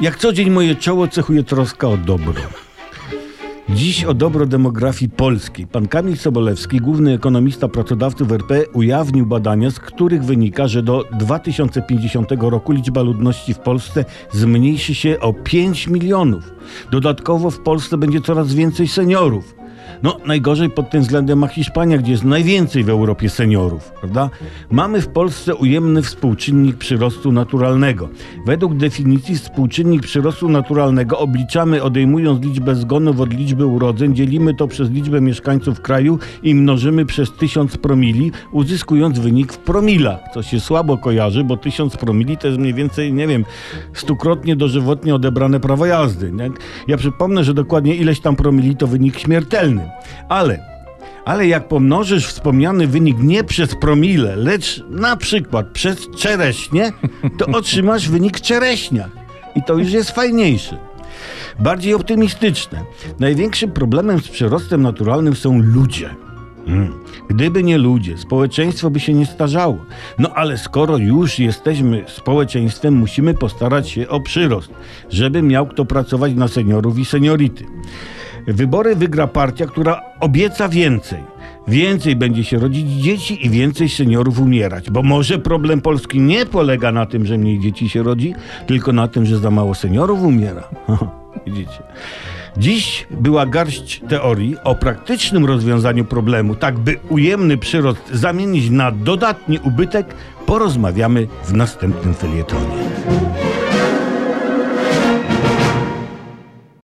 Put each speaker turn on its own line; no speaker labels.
Jak co dzień moje czoło cechuje troska o dobro. Dziś o dobro demografii polskiej. Pan Kamil Sobolewski, główny ekonomista pracodawców RP, ujawnił badania, z których wynika, że do 2050 roku liczba ludności w Polsce zmniejszy się o 5 milionów. Dodatkowo w Polsce będzie coraz więcej seniorów. No, najgorzej pod tym względem ma Hiszpania, gdzie jest najwięcej w Europie seniorów, prawda? Mamy w Polsce ujemny współczynnik przyrostu naturalnego. Według definicji współczynnik przyrostu naturalnego obliczamy odejmując liczbę zgonów od liczby urodzeń, dzielimy to przez liczbę mieszkańców kraju i mnożymy przez 1000 promili, uzyskując wynik w promilach, co się słabo kojarzy, bo 1000 promili to jest mniej więcej, nie wiem, stukrotnie dożywotnie odebrane prawo jazdy. Nie? Ja przypomnę, że dokładnie ileś tam promili to wynik śmiertelny. Ale, ale jak pomnożysz wspomniany wynik nie przez promile, lecz na przykład przez czereśnie, to otrzymasz wynik czereśnia. I to już jest fajniejszy. Bardziej optymistyczne. Największym problemem z przyrostem naturalnym są ludzie. Hmm. Gdyby nie ludzie, społeczeństwo by się nie starzało. No ale skoro już jesteśmy społeczeństwem, musimy postarać się o przyrost, żeby miał kto pracować na seniorów i seniority. Wybory wygra partia, która obieca więcej. Więcej będzie się rodzić dzieci i więcej seniorów umierać. Bo może problem Polski nie polega na tym, że mniej dzieci się rodzi, tylko na tym, że za mało seniorów umiera. Widzicie. Dziś była garść teorii o praktycznym rozwiązaniu problemu, tak by ujemny przyrost zamienić na dodatni ubytek, porozmawiamy w następnym felietonie.